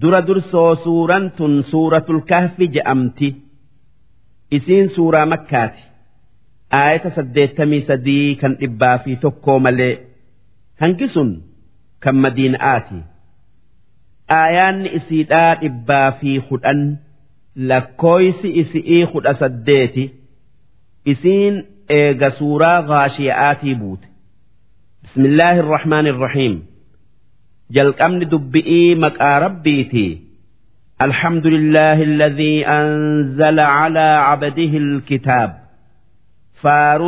dura dursoo suuraan tun suuratul kahfi je'amti. Isiin suuraa makkaati. Aayata saddeettamii sadii kan dhibbaa fi tokkoo malee. Hangi sun kan madiina'aati. Aayaanni isiidhaa dhibbaa fi hudhan lakkooysi isi'ii hudha saddeeti. Isiin eega suuraa gaashiya'aatii buute. Bismillaahi irrahmaani irrahiim jalqabni dubbi'ii maqaa rabbiiti الحمد لله الذي أنزل على عبده الكتاب فار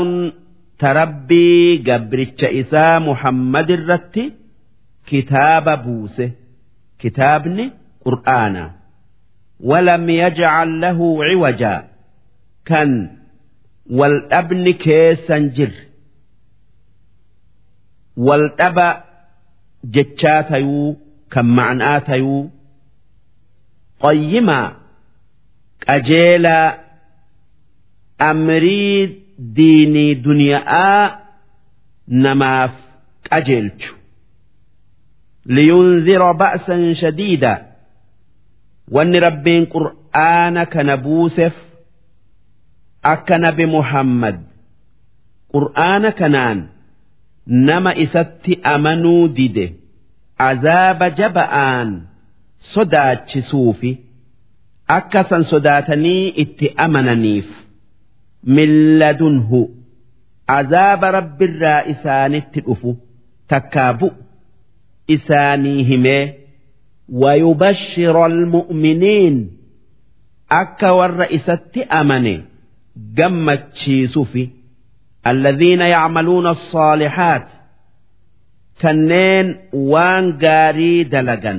تربي قبرتش إسا محمد الرت كتاب بوسه كتابني قرآنا ولم يجعل له عوجا كان والابن كيسا jechaa tayuu kan ma'anaa tayuu qayyimaa qajeelaa amrii diinii duniyaa namaaf qajeelchu. Liyunzira ba'san shadiida wanni rabbiin qur'aana kana buuseef akka nabi muhammad qur'aana kanaan nama isatti amanuu dide. Azaaba jaba'aan sodaachisuufi akka san sodaatanii itti amananiif. Milladunhu. Azaaba rabbirraa isaanitti dhufu. Takkaa bu'u. Isaanii himee. Wayubashshira almu'miniin akka warra isatti amane gammachiisufi. الذين يعملون الصالحات كنين وان قاري دلقا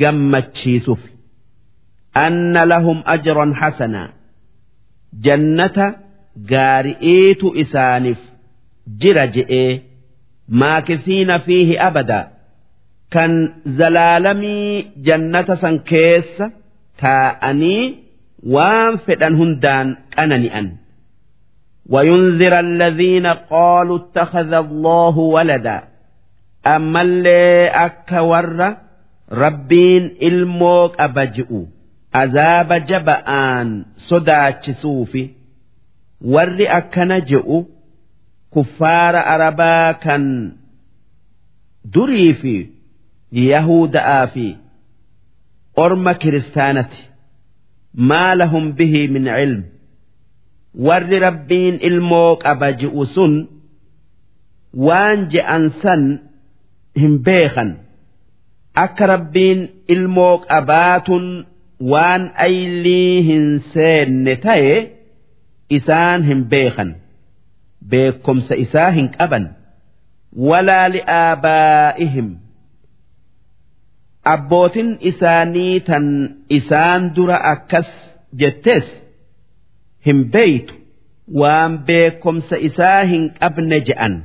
gammachiisuuf anna lahum ajran hasanaa jannata gaari'iitu isaaniif jira je'ee maakisiina fiihi abada kan zalaalamii jannata san keessa taa'anii waan fedhan hundaan qanani'an وينذر الذين قالوا اتخذ الله ولدا أما اللي أكا rabbiin ilmoo qaba ji'u azaaba jaba'aan sodaachisuufi warri akkana je'u kuffaara arabaa kan durii fi yahuda'aa fi orma kiristaanati maa lahum bihi min cilm warri rabbiin ilmoo qaba ji'u sun waan je'an san hin beekan. Akka rabbiin ilmoo qabaatun waan aylii hin seenne ta'e isaan hin beekan. Beekomsa isaa hin qaban. Walaa li'aabaa'ihim abbootin isaanii tan isaan dura akkas jettes hin beeytu waan beekomsa isaa hin qabne je'an.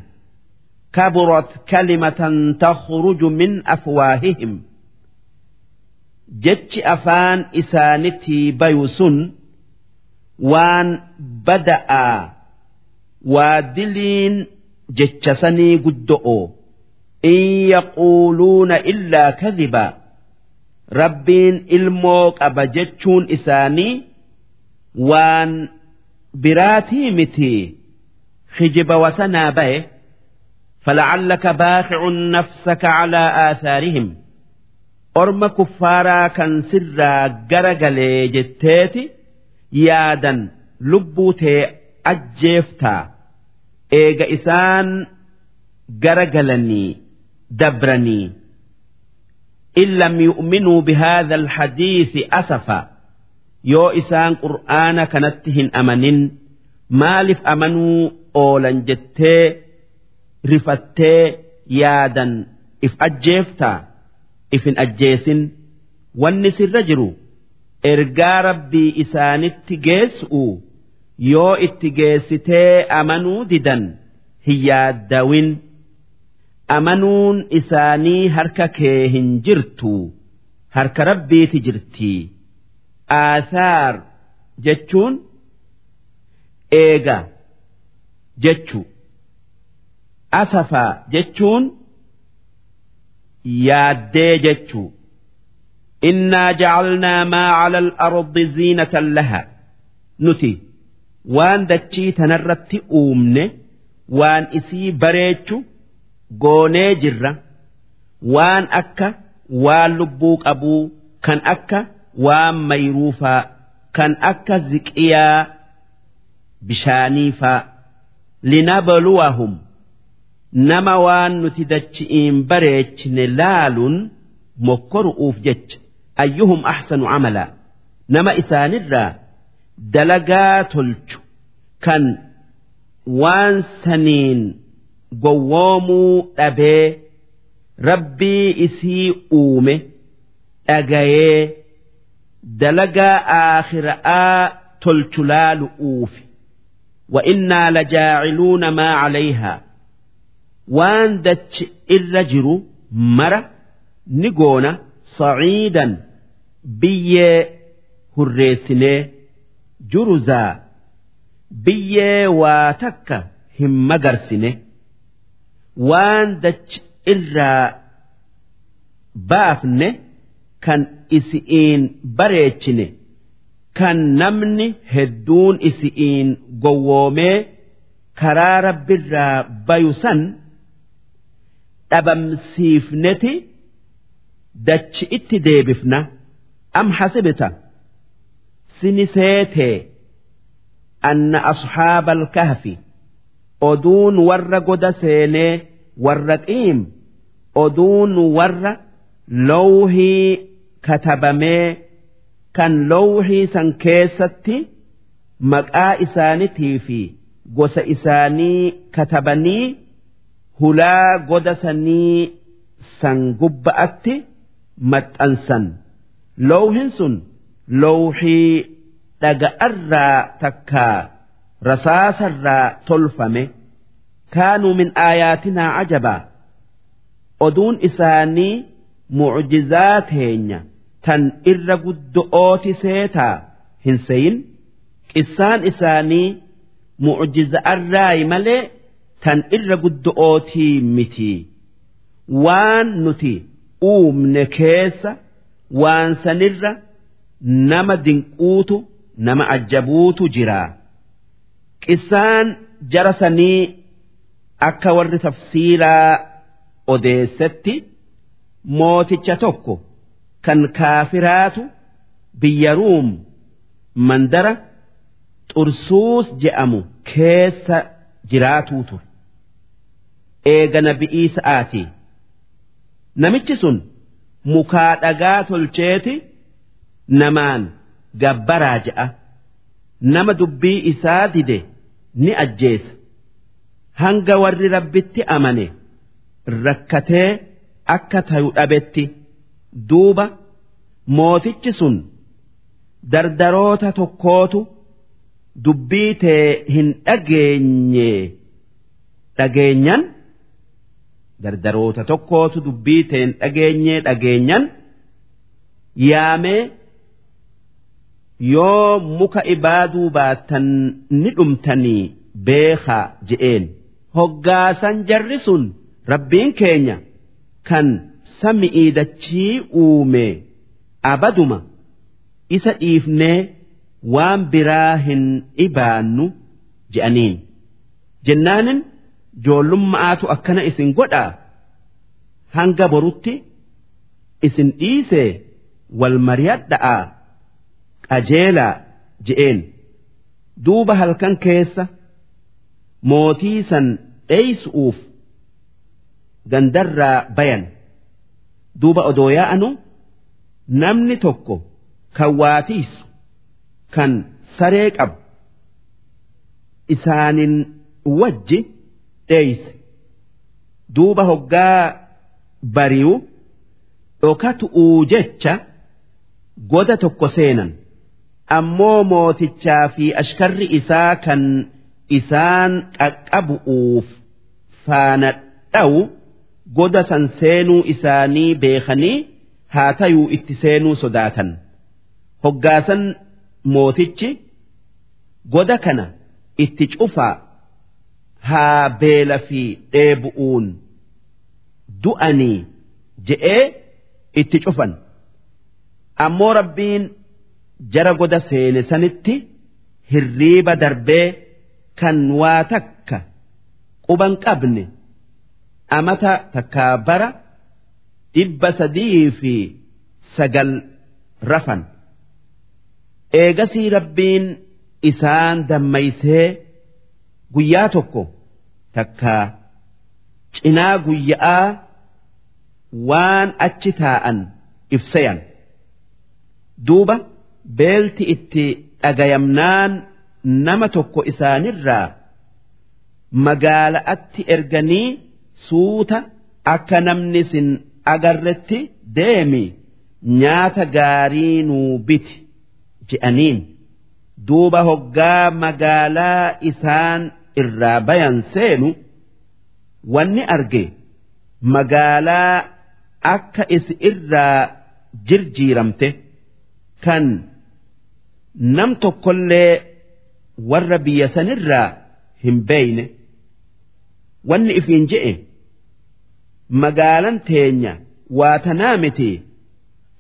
Kaburat kalimatan takhruju min afwaahihim. Jechi afaan isaanitii bayu sun waan bada'aa waa diliin jecha sanii guddo'oo in yaquuluuna illaa kadibaa rabbiin ilmoo qaba jechuun isaanii waan biraatii miti hijiba wasanaa ba'e falacallaka baaqi'un nafsaka calaa aasaarihim orma kuffaaraa kan sirraa gara galee jetteeti yaadan lubbuu tee ajjeeftaa eega isaan gara galanii dabranii in lam yu'minuu bihaadha alhadiisi asafa yoo isaan qur'aana kanatti hin amanin maaliif amanuu oolan jettee rifattee yaadan if ajjeeftaa if hin ajjeesin wanni sirra jiru ergaa rabbii isaanitti geessu yoo itti geessitee amanuu didan hin yaaddawin amanuun isaanii harka kee hin jirtu harka rabbiiti jirtii. Aasaar jechuun eega jechu asafaa jechuun yaaddee jechuu. Innaa jacalnaa maa cala al-ardi ziinatan laha. Nuti waan dachii tanarratti uumne waan isii bareechu goonee jirra waan akka waan lubbuu qabuu kan akka waan mayruufaa kan akka ziqiyaa bishaaniifaa linabluwahum nama waan nuti dachi'iin bareechine laaluun mokkoru'uuf jecha ayyuhum ahsanu camalaa nama isaanirraa dalagaa tolchu kan waan saniin gowwoomuu dhabee rabbii isii uume dhagayee dalagaa aakhira'aa tolchu laalu'uufi wa innaa lajaaciluuna maa calayhaa waan dachi irra jiru mara ni goona saciidan biyyee hurreessinee juruzaa biyyee waa takka hin magarsine. Waan dachi irraa baafne kan isi'iin bareechine kan namni hedduun isi'iin gowwoomee karaa rabbirraa bayu san dhabamsiifneti dachi itti deebifna. Am hasibta sini seetee anna asxaaba alkahfi oduun warra goda seenee warra qiim. Oduun warra lowhii katabamee kan lowhii san keessatti maqaa isaanitii fi gosa isaanii katabanii hulaa goda sanii san gubba'atti maxxansan. Lowhin sun lowhii dhaga'arraa takkaa rasaasarraa tolfame. Kaanuu min aayaatinaa cajabaa oduun isaanii mucjizaa teenya tan irra guddo'ooti seetaa hin seyin qissaan isaanii mucjiza'arraayi malee tan irra guddo'ootii miti. Waan nuti uumne keessa waan sanirra nama dinquutu nama ajjabuutu jiraa qissaan jara sanii akka warri tafsiiraa odeessetti mooticha tokko kan kaafiraatu biyya ruum mandara xursuus je'amu keessa jiraatuu ture. Eega nabi'ii sa'aati namichi sun mukaa dhagaa tolcheeti namaan gabbaraa je'a. Nama dubbii isaa dide ni ajjeesa. Hanga warri rabbitti amane rakkatee akka tayu dhabetti duuba mootichi sun dardaroota tokkootu dubbii tee hin dhageenye dhageenyan dardaroota tokkootu dubbii tee hin dhageenye dhageenyan yaamee yoo muka ibaaduu baattan ni dhumtanii beekaa je'een. Hoggaasan jarri sun rabbiin keenya kan sami'ii dachii uume. Abaduma isa dhiifnee waan biraa hin ibaannu je'aniin. Jennaanin joollummaatu akkana isin godhaa. Hanga borutti isin dhiisee wal mariyadha'aa qajeelaa je'een. Duuba halkan keessa mootii san dheeysu'uuf gandarraa bayan duuba odoo yaa'anu namni tokko kan waatiisu kan saree qabu isaanin wajji dheeyse duuba hoggaa bari'u dhokatu'uu jecha goda tokko seenan ammoo mootichaa fi ashkarri isaa kan isaan qaqqabu'uuf faana dha'u goda san seenuu isaanii beekanii haa tayuu itti seenuu sodaatan. Hoggaasan mootichi goda kana itti cufaa haa beela fi dheebu'uun du'anii je'ee itti cufan. Ammoo rabbiin jara goda seene sanitti hirriiba darbee kan waa takka quban qabne amata takkaa bara dhibba sadii fi sagal rafan. Eegasii rabbiin isaan dammaysee guyyaa tokko takkaa cinaa guyya'aa waan achi taa'an ibsayan. Duuba beelti itti dhagayamnaan nama tokko isaanirraa magaala'atti erganii suuta akka namni sin agarretti deemi. Nyaata gaarii nuu biti je'aniin. Duuba hoggaa magaalaa isaan irraa bayan seenu wanni arge magaalaa akka isi irraa jirjiiramte kan nam tokkollee warra biyya sanirraa hin beeyne wanni ifiin je'e magaalan teenya waa tanaa miti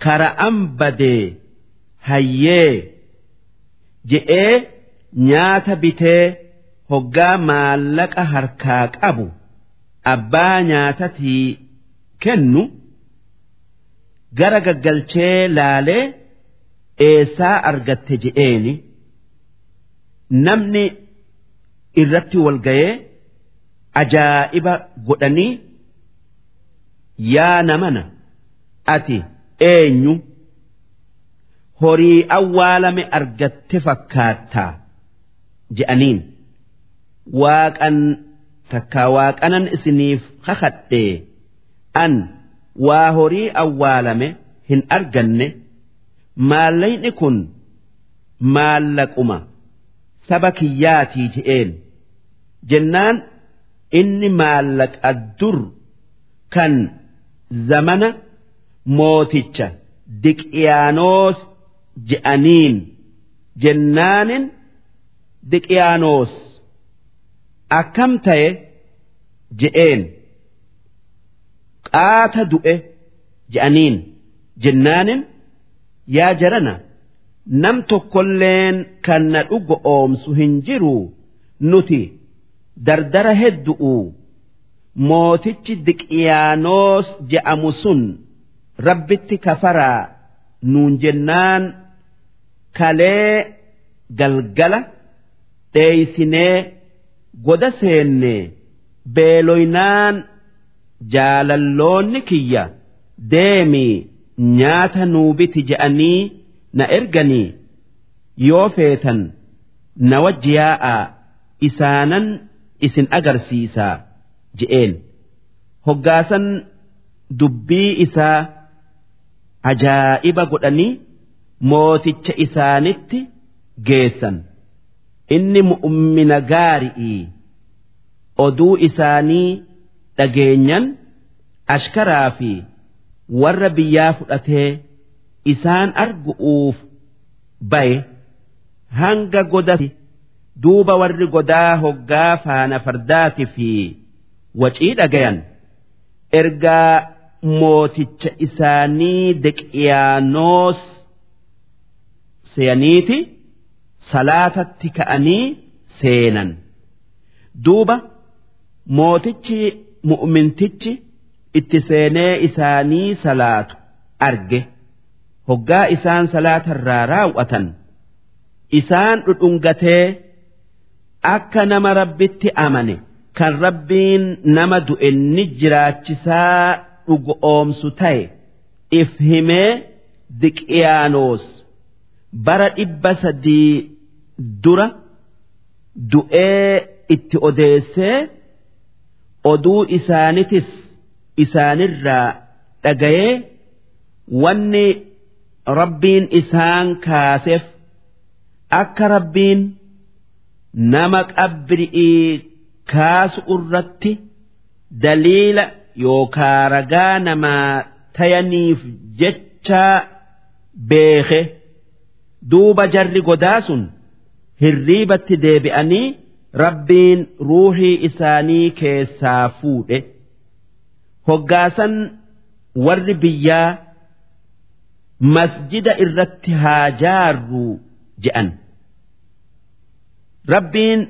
kara'an badee hayyee je'ee nyaata bitee hoggaa maallaqa harkaa qabu abbaa nyaatatii kennu gara gaggalchee laalee eessaa argatte je'eeni. Namni irratti wal ga'ee ajaa'iba godhanii yaa namana ati eenyu? Horii awwaalame argatte fakkaattaa? Je'aniin waaqan takkaa waaqanan isiniif kakadhee an waa horii awwaalame hin arganne? Maallayni kun maallaquma saba kiyyaatii je'een. Jennaan inni maallaqa dur kan zamana mooticha. Diqiyaanoos je'aniin. Jennaanin diqiyaanoos akkam ta'e je'een. Qaata du'e je'aniin. Jennaanin yaa jarana nam tokkolleen kan na dhugo oomsu hin jiru. Nuti dardara heddu'u mootichi diqiyaanoos je'amu sun rabbitti kafaraa nuun jennaan kalee galgala dheeysinee goda seenne beeloynaan jaalalloonni kiyya deemii nyaata nuubiti je'anii na erganii yoo feetan na wajji yaa'aa isaanan isin agarsiisaa je'een hoggaasan dubbii isaa ajaa'iba godhanii mooticha isaanitti geessan. Inni mu'ummina gaari'ii oduu isaanii dhageenyan ashkaraa fi warra biyyaa fudhatee isaan argu'uuf baye hanga godati duuba warri godaa hoggaa faana fardaati fi wacii dhagayan. Ergaa mooticha isaanii deqiyaanoos seeyaniiti salaatatti ka'anii seenan. Duuba mootichi mu'mintichi itti seenee isaanii salaatu arge. Hoggaa isaan salaatarraa raawwatan. Isaan dhudhungatee akka nama rabbitti amane kan rabbiin nama du'e ni jiraachisaa dhugo oomsu ta'e if himee diqiyaanoos bara dhibba sadii dura du'ee itti odeessee oduu isaanitis isaanirraa dhagayee wanni rabbiin isaan kaaseef akka rabbiin nama qabri'ii kaasu irratti daliila yookaa ragaa namaa tayaniif jechaa beeke duuba jarri godaa sun hirriibatti deebi'anii rabbiin ruuhii isaanii keessaa fuudhe. Hoggaasan warri biyyaa masjida irratti haa jaarru je'an. Rabbiin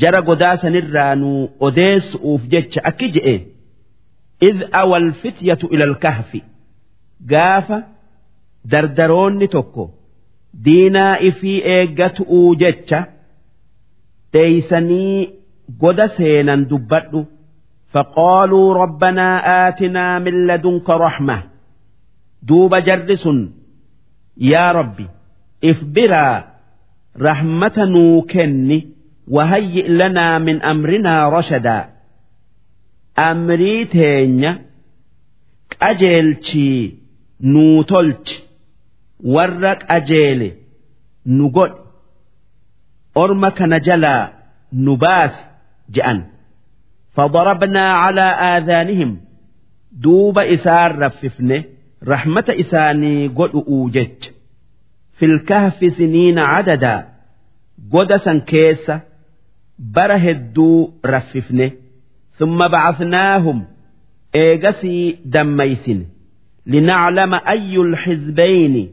jara godaasanirraa nu odeessuuf jecha akki je'e id awal fityatu ilal kahfi gaafa dardaroonni tokko diinaa ifii eeggatu'uu jecha deeysanii goda seenan dubbadhu. Faqaaluu rabbanaa aatinaa min ladunka raxma duuba jarri sun yaa rabbi if biraa rahmata nuu kenni. وهيئ لنا من أمرنا رشدا أمري تينيا أجيلشي نوتلش warra qajeele nu godhe orma kana jalaa nu baase je'an فضربنا على آذانهم دوب إسار رففنه رحمة إساني قد أوجج في الكهف سنين عددا قد سنكيسة bara hedduu raffifne summa bacasnaahum eegasii dammaysine. Linaclama ayyu lxizbayni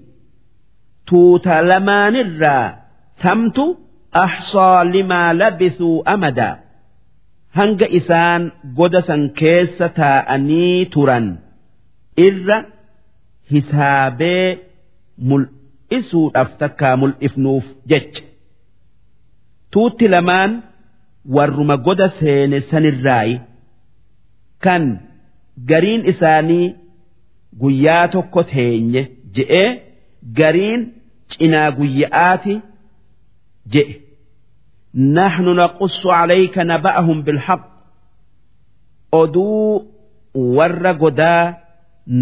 tuuta lamaanirraa tamtu ahsaa limaa labisuu amadaa hanga isaan godasan keessa taa'anii turan. Irra hisaabee mul'isuudhaaf takkaa mul'ifnuuf jecha. Tuutti lamaan. warruma goda seene sanirraayi kan gariin isaanii guyyaa tokko teenye je'ee gariin cinaa guyya'aati je'e نحن نقص عليك نبأهم بالحق oduu warra godaa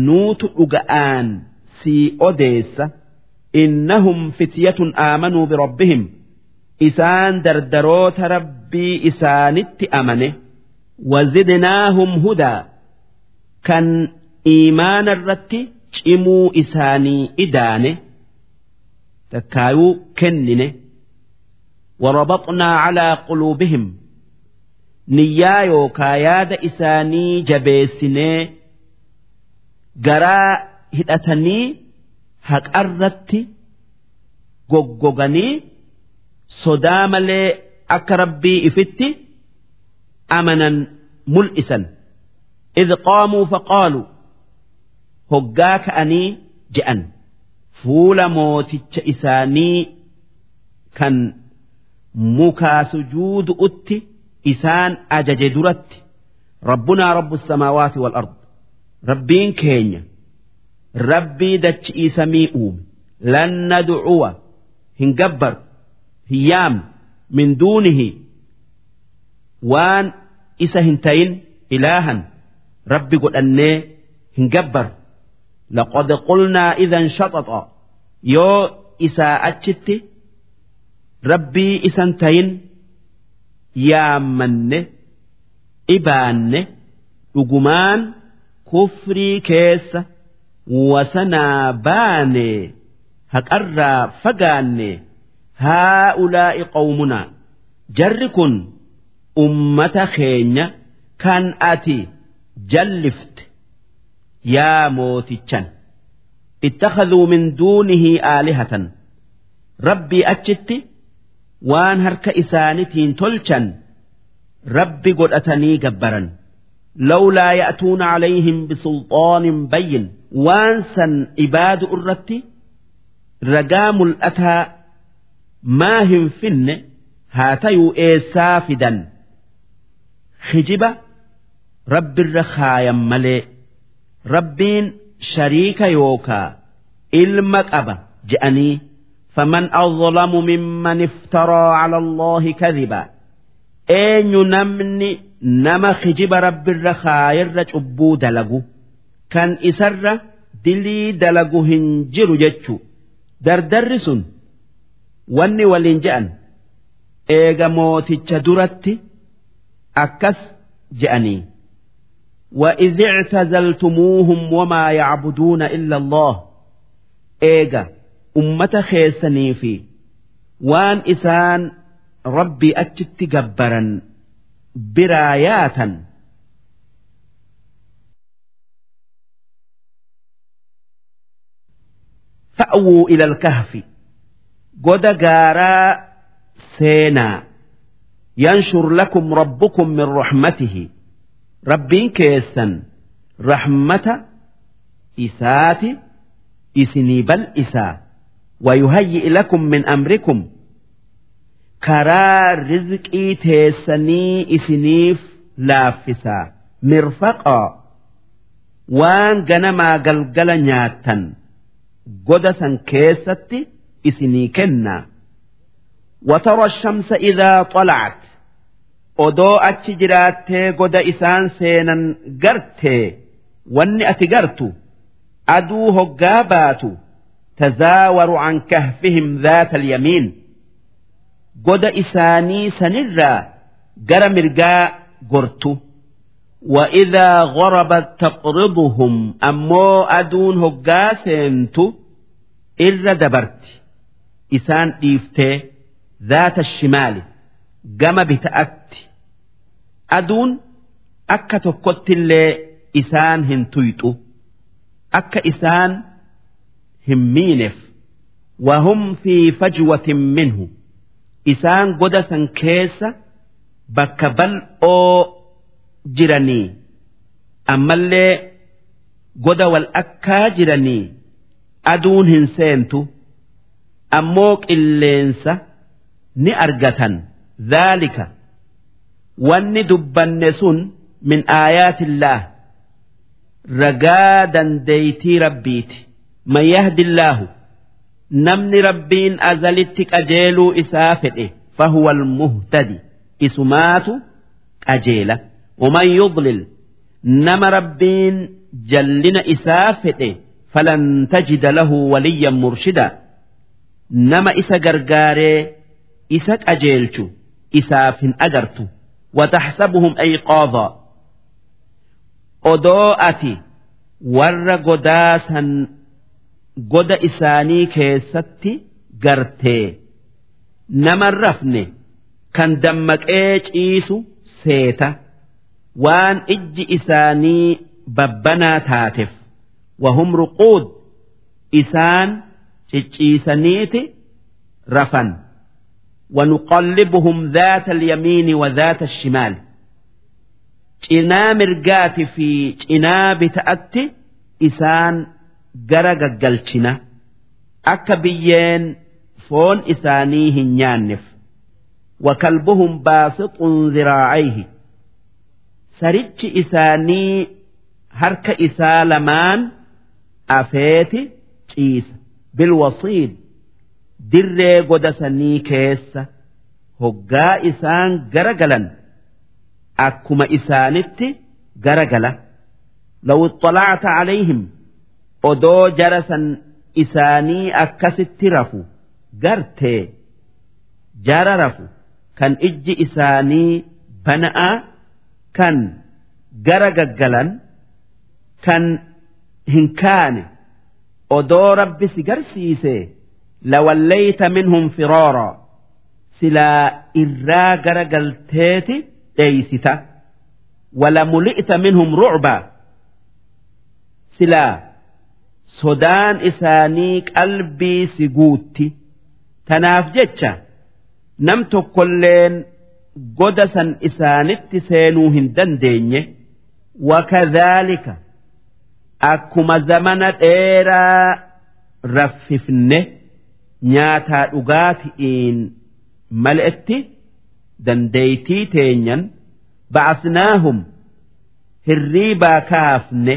nuutu dhuga'aan sii odeessa innahum fityatun aamanuu birabbihim isaan dardaroota rabbii isaanitti amane. Wazidnaahum hudaa. Kan iimaana irratti cimuu isaanii idaane. Takkaayuu kennine. Warabaxnaa calaa quluubihim. Niyyaa yookaa yaada isaanii jabeessinee garaa hidhatanii haqarratti goggoganii sodaa malee akka rabbii ifitti amanan mul'isan. Idh qaamuu faqaalu hoggaa ka'anii je'an. Fuula mooticha isaanii kan mukaa sujuudu'utti isaan ajaje duratti. Rabbunaa rabbu samaawaati wal ard. Rabbiin keenya rabbii dachi'iisamii uume. Lan nadcuwa hin gabbaru. hin yaamne min duunihi waan isa hin tayin ilaahan rabbi godhannee hin gabbar لقد قلنا إذا شطط يو إساء أتشت ربي إسنتين يا من إبان أجمان كفري كيس وسنا باني هكرا haa'ulaa'i qawmunaa jarri kun ummata keenya kan ati jallifte yaa mootichan ittakaduu min duunihi aalihatan rabbii achitti waan harka isaanitiin tolchan rabbi godhatanii gabbaran lawlaa ya'tuuna calayhim bisulxaanin bayyin waan san ibaadu irratti ragaa mul'ataa maa hin finne haa tayuu eessaa fidan? Hijiba rabbirra kaayan malee rabbiin shariika yookaa ilma qaba je'anii faman azlamu mimman iftaraa cala allaahi kadiba. Eenyu namni nama kijiba rabbirra kaayirra cubbuu dalagu kan isarra dilii dalagu hin jiru jechu. Dardarri sun wanni waliin je'an eega mooticha duratti akkas je'anii. وإذ اعتزلتموهم وما يعبدون إلا الله إيجا أمة خيسني في وان إسان ربي أتشت جبرا براياتا fa'awuu ilal kahfi. goda gaaraa seenaa yanshur lakum rabbukum min raxmatihi rabbiin keessan rahmata isaati isinii bal'isaa ويهيئ لكم من أمركم karaa rizqii teessanii isiniif laaffisaa mirfaqaa waan ganamaa galgala nyaattan goda san keessatti isinii kennaa watara shamsa idaa xalacat odoo achi jiraattee goda isaan seenan gartee wanni ati gartu aduu hoggaa baatu tazaawaru can kahfihim dhaata alyamiin goda isaanii sanirraa gara mirgaa gortu وإذا غربت تقرضهم أمو أدون هقا سينتو إر isaan dhiiftee zaata shimaali gama bita'atti aduun akka tokkottillee isaan hin tuyxu akka isaan hin miineef. Wahum fi fajwatin minhu. Isaan goda san keessa bakka bal'oo jiranii. Ammallee goda wal akkaa jiranii aduun hin seentu. Ammoo qilleensa ni argatan. Dhaalika wanni dubbanne sun min aayaatillaah ragaa dandeeytii rabbiiti. Man yahdillaahu namni rabbiin azalitti qajeeluu isaa fedhe fahuwa almuhtadi isumaatu qajeela. Waman yudlil nama rabbiin jallina isaa fedhe falan tajida lahu waliyyan murshida nama isa gargaaree isa qajeelchu isaaf hin agartu. Wataxsabuhum ayqaada odoo ati warra godaasan goda isaanii keessatti gartee naman rafne kan dammaqee ciisu seeta. Waan ijji isaanii babbanaa taateef. Wahum ruquud isaan cicciisaniiti rafan ونقلبهم ذات اليمين وذات الشمال cinaa mirgaati fi cinaa bita'atti isaan gara gaggalchina akka biyyeen foon isaanii hin nyaanneef wakalbuhum baasixun ziraacayhi sarichi isaanii harka isaa lamaan afeeti ciisa Bilwasiid dirree godasanii keessa hoggaa isaan gara galan akkuma isaanitti gara gala law ixxalacta calayhim odoo jarasan isaanii akkasitti rafu gartee jara rafu kan ijji isaanii bana'a kan gara gaggalan kan hin kaane odoo rabbi si garsiise lawallayta minhum firaaraa silaa irraa gara galteeti dheeysita walamuli'ta minhum rucbaa silaa sodaan isaanii qalbii si guutti. Tanaaf jecha nam tokkolleen goda san isaanitti seenuu hin dandeenye. Wakadhaalika akkuma zamana dheeraa raffifne nyaataa dhugaati'iin mal'etti dandeeytii teenyan ba'asnaahum hirriibaa kaafne